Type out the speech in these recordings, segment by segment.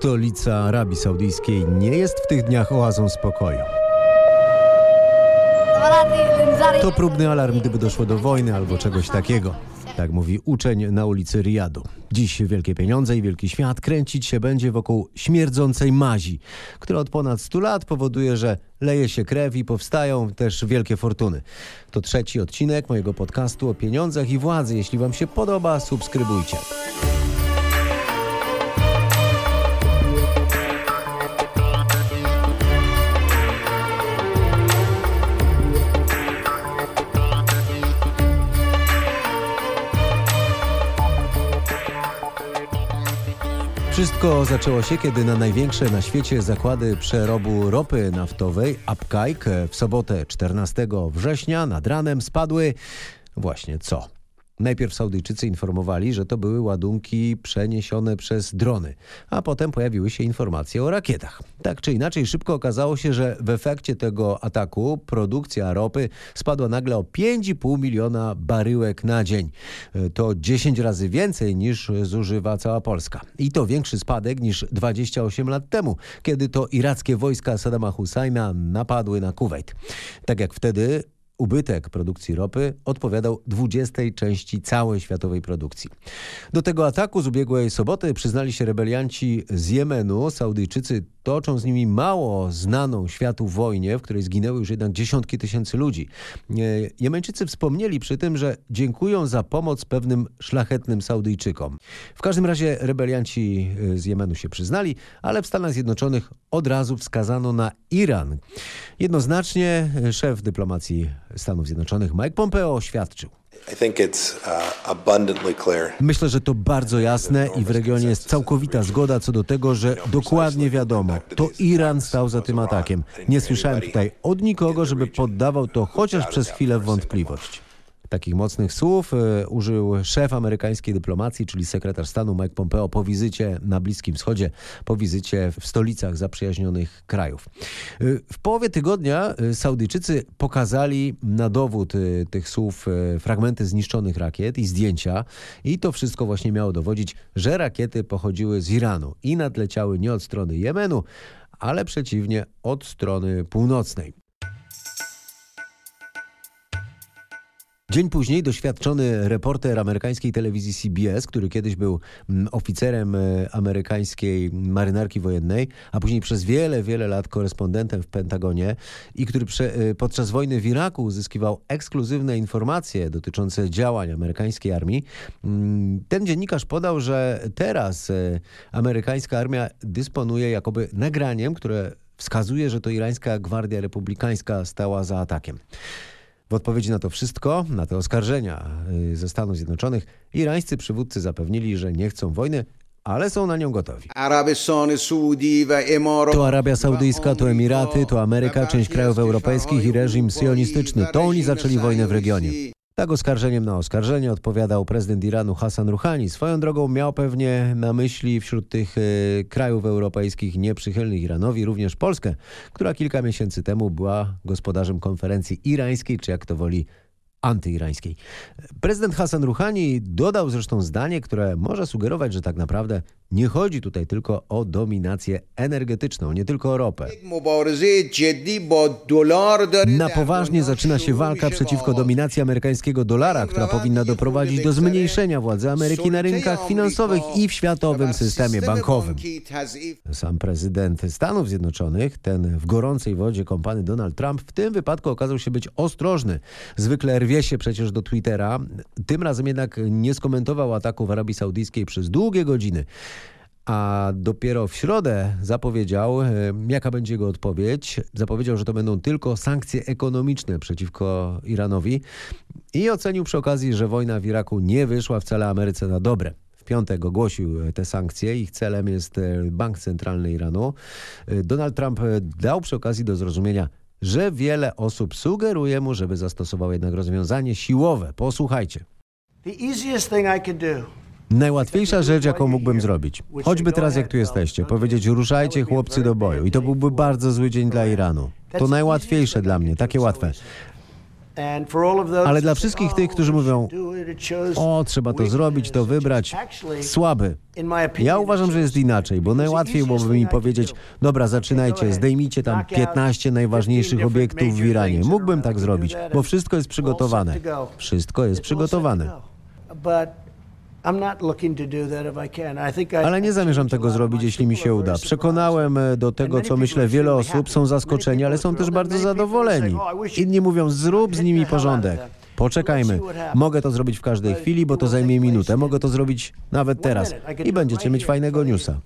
Stolica Arabii Saudyjskiej nie jest w tych dniach oazą spokoju. To próbny alarm, gdyby doszło do wojny albo czegoś takiego. Tak mówi uczeń na ulicy Riyadu. Dziś wielkie pieniądze i wielki świat kręcić się będzie wokół śmierdzącej mazi, która od ponad 100 lat powoduje, że leje się krew i powstają też wielkie fortuny. To trzeci odcinek mojego podcastu o pieniądzach i władzy. Jeśli Wam się podoba, subskrybujcie. Wszystko zaczęło się, kiedy na największe na świecie zakłady przerobu ropy naftowej Apkaik w sobotę 14 września nad ranem spadły właśnie co? Najpierw Saudyjczycy informowali, że to były ładunki przeniesione przez drony, a potem pojawiły się informacje o rakietach. Tak czy inaczej, szybko okazało się, że w efekcie tego ataku produkcja ropy spadła nagle o 5,5 miliona baryłek na dzień. To 10 razy więcej niż zużywa cała Polska. I to większy spadek niż 28 lat temu, kiedy to irackie wojska Saddama Husajna napadły na Kuwait. Tak jak wtedy ubytek produkcji ropy odpowiadał 20 części całej światowej produkcji. Do tego ataku z ubiegłej soboty przyznali się rebelianci z Jemenu. Saudyjczycy toczą z nimi mało znaną światu wojnie, w której zginęły już jednak dziesiątki tysięcy ludzi. E, Jemeńczycy wspomnieli przy tym, że dziękują za pomoc pewnym szlachetnym Saudyjczykom. W każdym razie rebelianci e, z Jemenu się przyznali, ale w Stanach Zjednoczonych od razu wskazano na Iran. Jednoznacznie szef dyplomacji Stanów Zjednoczonych Mike Pompeo oświadczył. Uh, Myślę, że to bardzo jasne i w regionie jest całkowita zgoda co do tego, że dokładnie wiadomo, to Iran stał za tym atakiem. Nie słyszałem tutaj od nikogo, żeby poddawał to chociaż przez chwilę wątpliwość. Takich mocnych słów e, użył szef amerykańskiej dyplomacji, czyli sekretarz stanu Mike Pompeo po wizycie na Bliskim Wschodzie, po wizycie w stolicach zaprzyjaźnionych krajów. E, w połowie tygodnia e, Saudyjczycy pokazali na dowód tych słów fragmenty zniszczonych rakiet i zdjęcia i to wszystko właśnie miało dowodzić, że rakiety pochodziły z Iranu i nadleciały nie od strony Jemenu, ale przeciwnie od strony północnej. Dzień później doświadczony reporter amerykańskiej telewizji CBS, który kiedyś był mm, oficerem e, amerykańskiej marynarki wojennej, a później przez wiele, wiele lat korespondentem w Pentagonie i który e, podczas wojny w Iraku uzyskiwał ekskluzywne informacje dotyczące działań amerykańskiej armii, mm, ten dziennikarz podał, że teraz e, amerykańska armia dysponuje jakoby nagraniem, które wskazuje, że to irańska Gwardia Republikańska stała za atakiem. W odpowiedzi na to wszystko, na te oskarżenia y, ze Stanów Zjednoczonych, irańscy przywódcy zapewnili, że nie chcą wojny, ale są na nią gotowi. To Arabia Saudyjska, to Emiraty, to Ameryka, część krajów europejskich i reżim sionistyczny. To oni zaczęli wojnę w regionie. Tak oskarżeniem na oskarżenie odpowiadał prezydent Iranu Hassan Rouhani. Swoją drogą miał pewnie na myśli wśród tych y, krajów europejskich nieprzychylnych Iranowi również Polskę, która kilka miesięcy temu była gospodarzem konferencji irańskiej, czy jak to woli antyirańskiej. Prezydent Hassan Rouhani dodał zresztą zdanie, które może sugerować, że tak naprawdę nie chodzi tutaj tylko o dominację energetyczną, nie tylko o ropę. Na poważnie zaczyna się walka przeciwko dominacji amerykańskiego dolara, która powinna doprowadzić do zmniejszenia władzy Ameryki na rynkach finansowych i w światowym systemie bankowym. Sam prezydent Stanów Zjednoczonych, ten w gorącej wodzie kąpany Donald Trump, w tym wypadku okazał się być ostrożny. Zwykle rwie się przecież do Twittera. Tym razem jednak nie skomentował ataku w Arabii Saudyjskiej przez długie godziny a dopiero w środę zapowiedział, e, jaka będzie jego odpowiedź. Zapowiedział, że to będą tylko sankcje ekonomiczne przeciwko Iranowi i ocenił przy okazji, że wojna w Iraku nie wyszła wcale Ameryce na dobre. W piątek ogłosił te sankcje. Ich celem jest e, Bank Centralny Iranu. E, Donald Trump dał przy okazji do zrozumienia, że wiele osób sugeruje mu, żeby zastosował jednak rozwiązanie siłowe. Posłuchajcie. The easiest thing I could do Najłatwiejsza rzecz, jaką mógłbym zrobić, choćby teraz jak tu jesteście, powiedzieć ruszajcie chłopcy do boju i to byłby bardzo zły dzień dla Iranu. To najłatwiejsze dla mnie, takie łatwe. Ale dla wszystkich tych, którzy mówią, o, trzeba to zrobić, to wybrać, słaby. Ja uważam, że jest inaczej, bo najłatwiej byłoby mi powiedzieć, dobra, zaczynajcie, zdejmijcie tam 15 najważniejszych obiektów w Iranie. Mógłbym tak zrobić, bo wszystko jest przygotowane. Wszystko jest przygotowane. Ale nie zamierzam tego zrobić, jeśli mi się uda. Przekonałem e, do tego, co myślę wiele osób, są zaskoczeni, ale są też bardzo zadowoleni. Inni mówią, zrób z nimi porządek. Poczekajmy. Mogę to zrobić w każdej chwili, bo to zajmie minutę. Mogę to zrobić nawet teraz. I będziecie mieć fajnego newsa.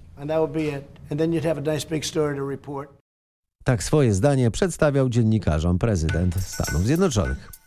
Tak swoje zdanie przedstawiał dziennikarzom prezydent Stanów Zjednoczonych.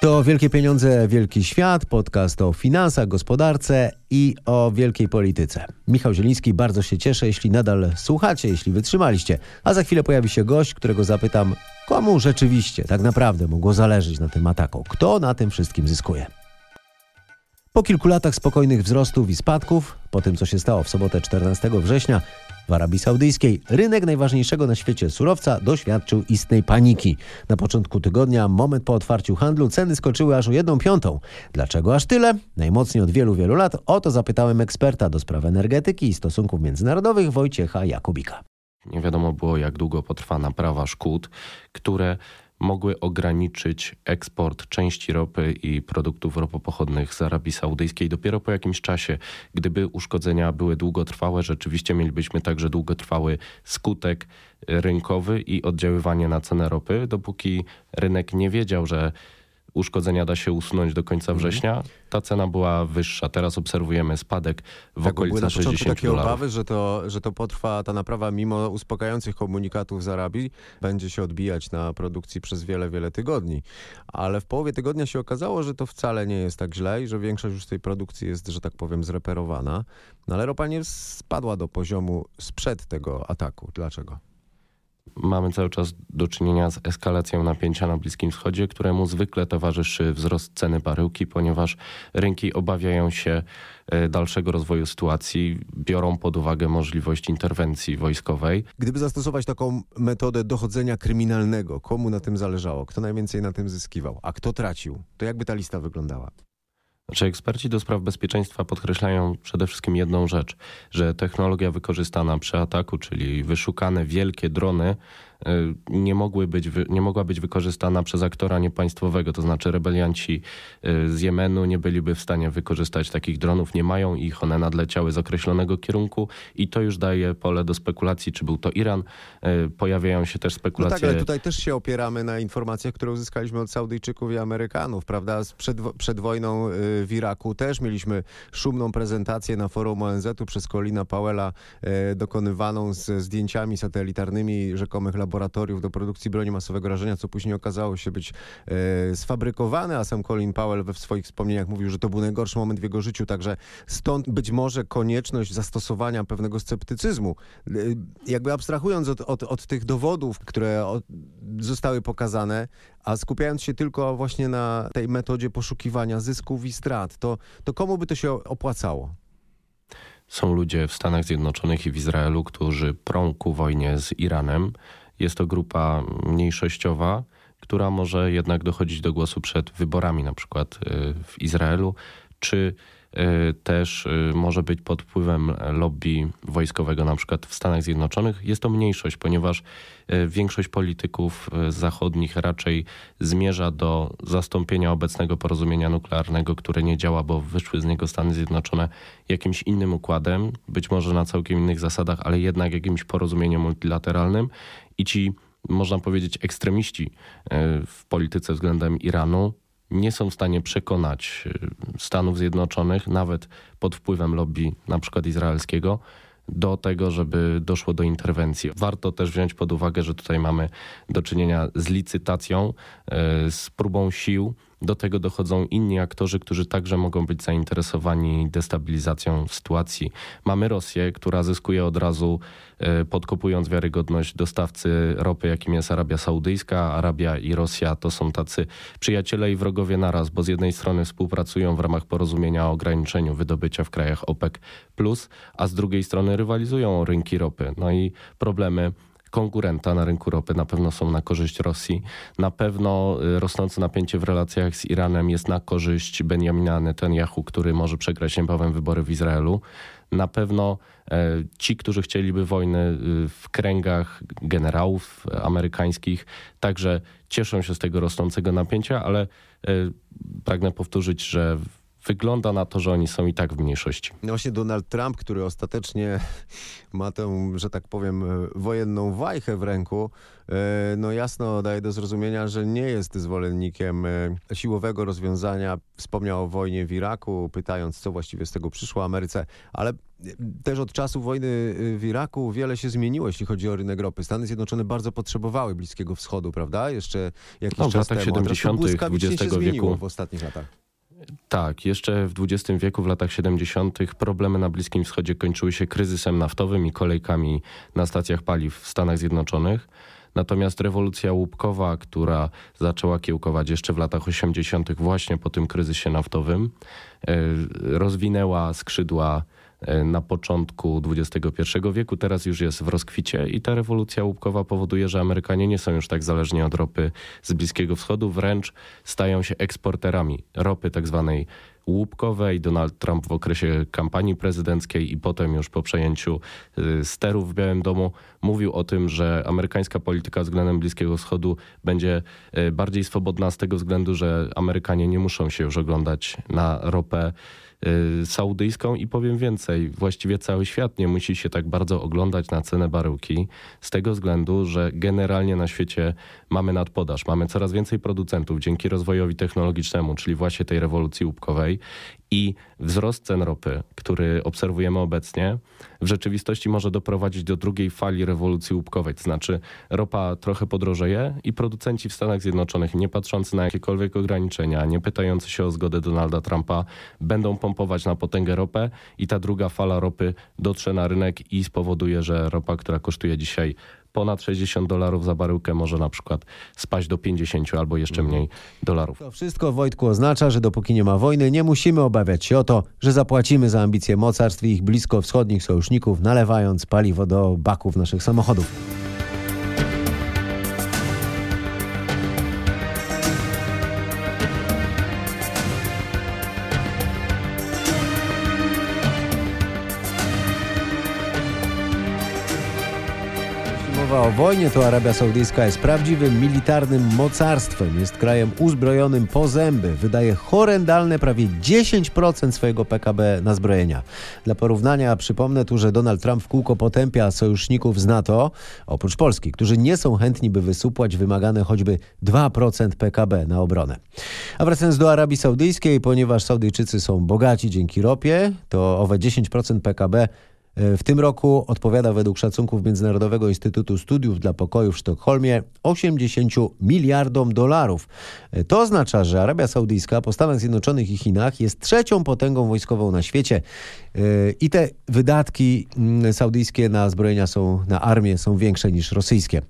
To Wielkie Pieniądze, Wielki Świat, podcast o finansach, gospodarce i o wielkiej polityce. Michał Zieliński, bardzo się cieszę, jeśli nadal słuchacie, jeśli wytrzymaliście. A za chwilę pojawi się gość, którego zapytam, komu rzeczywiście tak naprawdę mogło zależeć na tym ataku. Kto na tym wszystkim zyskuje? Po kilku latach spokojnych wzrostów i spadków, po tym co się stało w sobotę 14 września, w Arabii Saudyjskiej rynek najważniejszego na świecie surowca doświadczył istnej paniki. Na początku tygodnia, moment po otwarciu handlu, ceny skoczyły aż o jedną piątą. Dlaczego aż tyle? Najmocniej od wielu, wielu lat o to zapytałem eksperta do spraw energetyki i stosunków międzynarodowych Wojciecha Jakubika. Nie wiadomo było, jak długo potrwa naprawa szkód, które mogły ograniczyć eksport części ropy i produktów ropopochodnych z Arabii Saudyjskiej. Dopiero po jakimś czasie, gdyby uszkodzenia były długotrwałe, rzeczywiście mielibyśmy także długotrwały skutek rynkowy i oddziaływanie na cenę ropy, dopóki rynek nie wiedział, że uszkodzenia da się usunąć do końca mhm. września, ta cena była wyższa. Teraz obserwujemy spadek w tak, okolicach na 60 takie dolarów. obawy, że to, że to potrwa ta naprawa mimo uspokajających komunikatów z Arabii, będzie się odbijać na produkcji przez wiele, wiele tygodni. Ale w połowie tygodnia się okazało, że to wcale nie jest tak źle i że większość już tej produkcji jest, że tak powiem, zreperowana. No ale ropa nie spadła do poziomu sprzed tego ataku. Dlaczego? Mamy cały czas do czynienia z eskalacją napięcia na Bliskim Wschodzie, któremu zwykle towarzyszy wzrost ceny baryłki, ponieważ rynki obawiają się e, dalszego rozwoju sytuacji, biorą pod uwagę możliwość interwencji wojskowej. Gdyby zastosować taką metodę dochodzenia kryminalnego, komu na tym zależało? Kto najwięcej na tym zyskiwał? A kto tracił? To jakby ta lista wyglądała? Znaczy eksperci do spraw bezpieczeństwa podkreślają przede wszystkim jedną rzecz, że technologia wykorzystana przy ataku, czyli wyszukane wielkie drony, nie, mogły być, nie mogła być wykorzystana przez aktora niepaństwowego, to znaczy rebelianci y, z Jemenu nie byliby w stanie wykorzystać takich dronów, nie mają ich, one nadleciały z określonego kierunku i to już daje pole do spekulacji, czy był to Iran. Y, pojawiają się też spekulacje... No tak, ale tutaj też się opieramy na informacjach, które uzyskaliśmy od Saudyjczyków i Amerykanów, prawda? Przed, przed wojną w Iraku też mieliśmy szumną prezentację na forum ONZ-u przez Colina Powella dokonywaną z zdjęciami satelitarnymi rzekomych laboratoriów laboratoriów do produkcji broni masowego rażenia, co później okazało się być e, sfabrykowane, a sam Colin Powell we swoich wspomnieniach mówił, że to był najgorszy moment w jego życiu, także stąd być może konieczność zastosowania pewnego sceptycyzmu. E, jakby abstrahując od, od, od tych dowodów, które od, zostały pokazane, a skupiając się tylko właśnie na tej metodzie poszukiwania zysków i strat, to, to komu by to się opłacało? Są ludzie w Stanach Zjednoczonych i w Izraelu, którzy prą ku wojnie z Iranem. Jest to grupa mniejszościowa, która może jednak dochodzić do głosu przed wyborami, na przykład y, w Izraelu, czy y, też y, może być pod wpływem lobby wojskowego, na przykład w Stanach Zjednoczonych. Jest to mniejszość, ponieważ większość polityków zachodnich raczej zmierza do zastąpienia obecnego porozumienia nuklearnego, które nie działa, bo wyszły z niego Stany Zjednoczone jakimś innym układem, być może na całkiem innych zasadach, ale jednak jakimś porozumieniem multilateralnym i ci, można powiedzieć, ekstremiści e, w polityce względem Iranu nie są w stanie przekonać e, Stanów Zjednoczonych, nawet pod wpływem lobby na przykład izraelskiego, do tego, żeby doszło do interwencji. Warto też wziąć pod uwagę, że tutaj mamy do czynienia z licytacją, e, z próbą sił Do tego dochodzą inni aktorzy, którzy także mogą być zainteresowani destabilizacją sytuacji. Mamy Rosję, która zyskuje od razu, e, podkopując wiarygodność dostawcy ropy, jakim jest Arabia Saudyjska. Arabia i Rosja to są tacy przyjaciele i wrogowie naraz, bo z jednej strony współpracują w ramach porozumienia o ograniczeniu wydobycia w krajach OPEC, a z drugiej strony rywalizują o rynki ropy. No i problemy konkurenta na rynku ropy na pewno są na korzyść Rosji. Na pewno y, rosnące napięcie w relacjach z Iranem jest na korzyść Benjamina Netanyahu, który może przegrać niebawem wybory w Izraelu. Na pewno e, ci, którzy chcieliby wojny y, w kręgach generałów amerykańskich, także cieszą się z tego rosnącego napięcia, ale e, pragnę powtórzyć, że wygląda na to, że oni są i tak w mniejszości. No właśnie Donald Trump, który ostatecznie ma tę, że tak powiem, wojenną wajchę w ręku, e, no jasno daje do zrozumienia, że nie jest zwolennikiem e, siłowego rozwiązania. Wspomniał o wojnie w Iraku, pytając, co właściwie z tego przyszło Ameryce, ale też od czasu wojny w Iraku wiele się zmieniło, jeśli chodzi o rynek ropy. Stany Zjednoczone bardzo potrzebowały Bliskiego Wschodu, prawda? Jeszcze jakiś no, w czas latach temu. 70. XX wieku w ostatnich latach. Tak, jeszcze w XX wieku, w latach 70., problemy na Bliskim Wschodzie kończyły się kryzysem naftowym i kolejkami na stacjach paliw w Stanach Zjednoczonych. Natomiast rewolucja łupkowa, która zaczęła kiełkować jeszcze w latach 80., właśnie po tym kryzysie naftowym, e, rozwinęła skrzydła na początku XXI wieku, teraz już jest w rozkwicie i ta rewolucja łupkowa powoduje, że Amerykanie nie są już tak zależni od ropy z Bliskiego Wschodu, wręcz stają się eksporterami ropy tak zwanej łupkowej. Donald Trump w okresie kampanii prezydenckiej i potem już po przejęciu y, sterów w Białym Domu mówił o tym, że amerykańska polityka względem Bliskiego Wschodu będzie y, bardziej swobodna z tego względu, że Amerykanie nie muszą się już oglądać na ropę saudyjską i powiem więcej, właściwie cały świat nie musi się tak bardzo oglądać na cenę baryłki z tego względu, że generalnie na świecie mamy nadpodaż, mamy coraz więcej producentów dzięki rozwojowi technologicznemu, czyli właśnie tej rewolucji łupkowej. I wzrost cen ropy, który obserwujemy obecnie, w rzeczywistości może doprowadzić do drugiej fali rewolucji łupkowej. To znaczy ropa trochę podrożeje i producenci w Stanach Zjednoczonych, nie patrzący na jakiekolwiek ograniczenia, nie pytający się o zgodę Donalda Trumpa, będą pompować na potęgę ropę i ta druga fala ropy dotrze na rynek i spowoduje, że ropa, która kosztuje dzisiaj ponad 60 dolarów za baryłkę może na przykład spaść do 50 albo jeszcze mniej dolarów. To wszystko, Wojtku, oznacza, że dopóki nie ma wojny, nie musimy obawiać się o to, że zapłacimy za ambicje mocarstw i ich bliskowschodnich sojuszników, nalewając paliwo do baków naszych samochodów. Wojnie, to Arabia Saudyjska jest prawdziwym militarnym mocarstwem. Jest krajem uzbrojonym po zęby. Wydaje horrendalne prawie 10% swojego PKB na zbrojenia. Dla porównania przypomnę tu, że Donald Trump w kółko potępia sojuszników z NATO, oprócz Polski, którzy nie są chętni, by wysupłać wymagane choćby 2% PKB na obronę. A wracając do Arabii Saudyjskiej, ponieważ Saudyjczycy są bogaci dzięki ropie, to owe 10% PKB w tym roku odpowiada według szacunków Międzynarodowego Instytutu Studiów dla Pokoju w Sztokholmie 80 miliardom dolarów. E, to oznacza, że Arabia Saudyjska po Stanach Zjednoczonych i Chinach jest trzecią potęgą wojskową na świecie e, i te wydatki mm, saudyjskie na zbrojenia są, na armię są większe niż rosyjskie.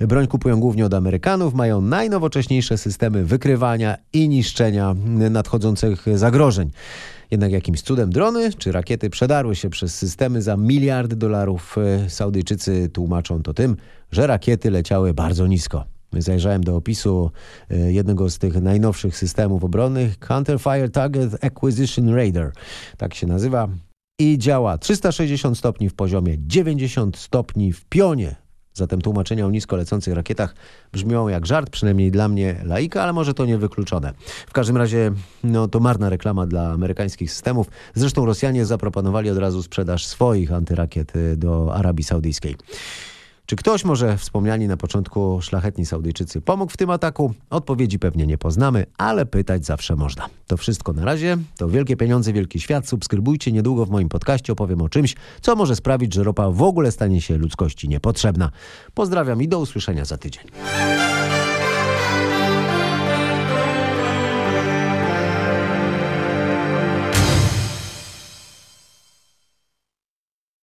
Broń kupują głównie od Amerykanów, mają najnowocześniejsze systemy wykrywania i niszczenia nadchodzących zagrożeń. Jednak jakimś cudem drony czy rakiety przedarły się przez systemy za miliardy dolarów. E, Saudyjczycy tłumaczą to tym, że rakiety leciały bardzo nisko. Zajrzałem do opisu e, jednego z tych najnowszych systemów obronnych, Counter Fire Target Acquisition Radar. Tak się nazywa. I działa 360 stopni w poziomie, 90 stopni w pionie Zatem tłumaczenia o nisko lecących rakietach brzmią jak żart, przynajmniej dla mnie laika, ale może to niewykluczone. W każdym razie no, to marna reklama dla amerykańskich systemów. Zresztą Rosjanie zaproponowali od razu sprzedaż swoich antyrakiet y, do Arabii Saudyjskiej. Czy ktoś może wspomniani na początku szlachetni Saudyjczycy pomógł w tym ataku? Odpowiedzi pewnie nie poznamy, ale pytać zawsze można. To wszystko na razie. To Wielkie Pieniądze, Wielki Świat. Subskrybujcie. Niedługo w moim podcaście opowiem o czymś, co może sprawić, że ropa w ogóle stanie się ludzkości niepotrzebna. Pozdrawiam i do usłyszenia za tydzień.